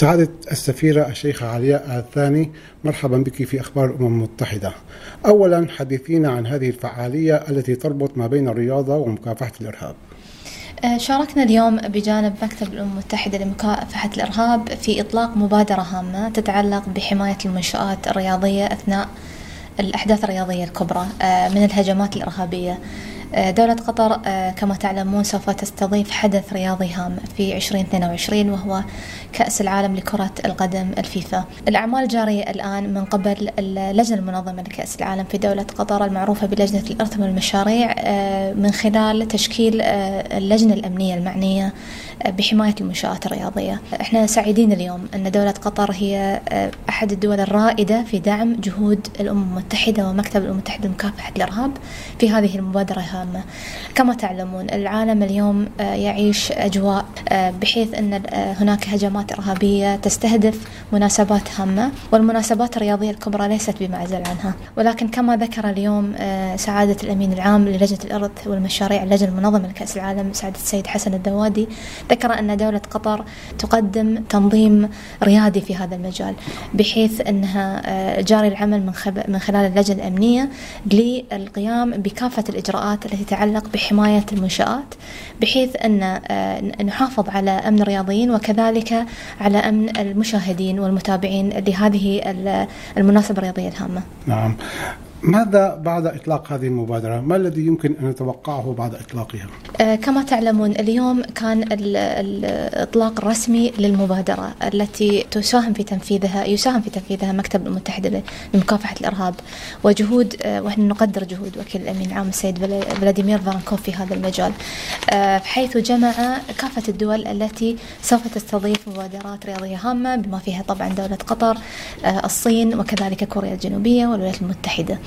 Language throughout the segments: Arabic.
سعادة السفيرة الشيخة علياء الثاني مرحبا بك في أخبار الأمم المتحدة. أولا حدثينا عن هذه الفعالية التي تربط ما بين الرياضة ومكافحة الإرهاب. آه، شاركنا اليوم بجانب مكتب الأمم المتحدة لمكافحة الإرهاب في إطلاق مبادرة هامة تتعلق بحماية المنشآت الرياضية أثناء الأحداث الرياضية الكبرى آه، من الهجمات الإرهابية. دولة قطر آه، كما تعلمون سوف تستضيف حدث رياضي هام في 2022 وهو كأس العالم لكرة القدم الفيفا. الأعمال جارية الآن من قبل اللجنة المنظمة لكأس العالم في دولة قطر المعروفة بلجنة الإرث والمشاريع آه، من خلال تشكيل اللجنة الأمنية المعنية بحماية المنشآت الرياضية. إحنا سعيدين اليوم أن دولة قطر هي أحد الدول الرائدة في دعم جهود الأمم المتحدة ومكتب الأمم المتحدة لمكافحة الإرهاب في هذه المبادرة الهامة. كما تعلمون العالم اليوم آه، يعيش أجواء آه، بحيث أن آه، هناك هجمات إرهابية تستهدف مناسبات هامة والمناسبات الرياضية الكبرى ليست بمعزل عنها. ولكن كما ذكر اليوم سعادة الأمين العام للجنة الأرض والمشاريع اللجنة المنظمة لكأس العالم سعادة السيد حسن الدوادي ذكر أن دولة قطر تقدم تنظيم ريادي في هذا المجال بحيث أنها جاري العمل من خلال اللجنة الأمنية للقيام بكافة الإجراءات التي تتعلق بحماية المنشآت بحيث أن آه، نحافظ على أمن الرياضيين وكذلك على أمن المشاهدين والمتابعين لهذه المناسبة الرياضية الهامة. نعم. ماذا بعد إطلاق هذه المبادرة؟ ما الذي يمكن أن نتوقعه بعد إطلاقها؟ آه كما تعلمون اليوم كان الإطلاق الرسمي للمبادرة التي تساهم في تنفيذها يساهم في تنفيذها مكتب المتحدة لمكافحة الإرهاب وجهود آه ونحن نقدر جهود وكيل الأمين العام السيد فلاديمير فارنكوف في هذا المجال آه حيث جمع كافة الدول التي سوف تستضيف مبادرات رياضية هامة بما فيها طبعا دولة قطر الصين وكذلك كوريا الجنوبية والولايات المتحدة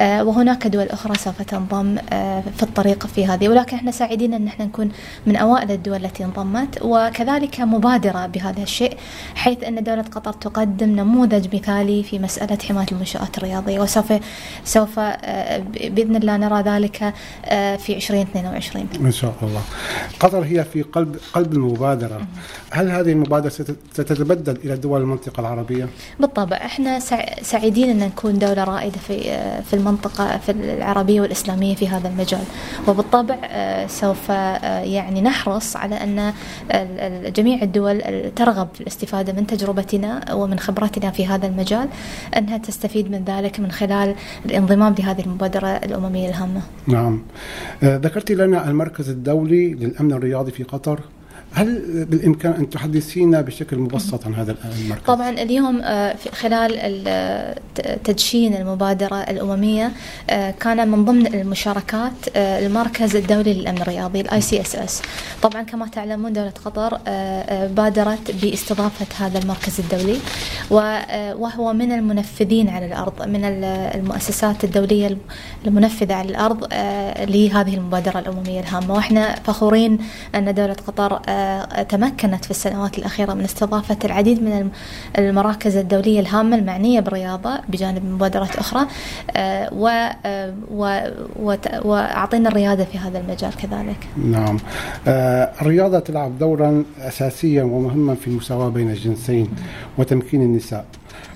وهناك دول أخرى سوف تنضم آه، في الطريق في هذه. ولكن إحنا سعيدين أن إحنا نكون من أوائل الدول التي انضمت وكذلك مبادرة بهذا الشيء حيث أن دولة قطر تقدم نموذج مثالي في مسألة حماية المنشآت الرياضية. وسوف سوف آه، بإذن الله نرى ذلك في 2022 إن شاء الله. قطر هي في قلب قلب المبادرة. هل هذه المبادرة ستتبدل إلى دول المنطقة العربية؟ بالطبع إحنا سعيدين أن نكون دولة رائدة في في المنطقة في العربية والإسلامية في هذا المجال. وبالطبع آه، سوف آه، يعني نحرص على أن جميع الدول ترغب في الاستفادة من تجربتنا ومن خبرتنا في هذا المجال أنها تستفيد من ذلك من خلال الانضمام لهذه المبادرة الأممية الهامة. نعم. آه، ذكرت لنا المركز الدولي للأمن الرياضي في قطر. هل بالإمكان أن تحدثينا بشكل مبسط عن هذا المركز؟ طبعا اليوم آه، خلال تدشين المبادرة الأممية آه، كان من ضمن المشاركات آه، المركز الدولي للأمن الرياضي ال ICSS. طبعا كما تعلمون دولة قطر بادرت باستضافة هذا المركز الدولي وهو من المنفذين على الأرض من المؤسسات الدولية المنفذة على الأرض لهذه المبادرة الأممية الهامة وإحنا فخورين أن دولة قطر تمكنت في السنوات الأخيرة من استضافة العديد من المراكز الدولية الهامة المعنية بالرياضة بجانب مبادرات أخرى آه، وأعطينا الريادة في هذا المجال كذلك. نعم. آه، الرياضة تلعب دورا أساسيا ومهما في المساواة بين الجنسين وتمكين النساء.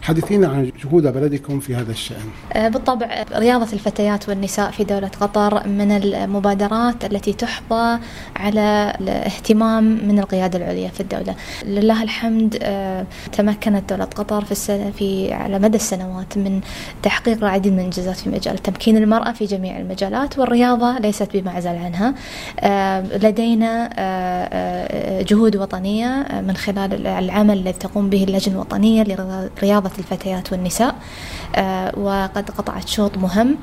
حدثينا عن جهود بلدكم في هذا الشأن. آه، بالطبع رياضة الفتيات والنساء في دولة قطر من المبادرات التي تحظى على الاهتمام من القيادة العليا في الدولة. لله الحمد آه، تمكنت دولة قطر في السنة في على مدى السنوات من تحقيق العديد من الإنجازات في مجال تمكين المرأة في جميع المجالات والرياضة ليست بمعزل عنها. آه، لدينا جهود وطنية من خلال العمل الذي تقوم به اللجنة الوطنية لرياضة الفتيات والنساء آه، وقد قطعت شوط مهم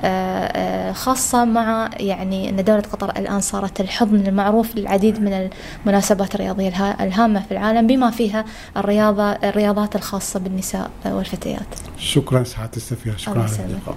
آه، آه، خاصة مع يعني أن دولة قطر الآن صارت الحضن المعروف للعديد من المناسبات الرياضية الهامة في العالم بما فيها الرياضة الرياضات الخاصة بالنساء والفتيات. شكرا سعادة السفيرة شكرا على اللقاء.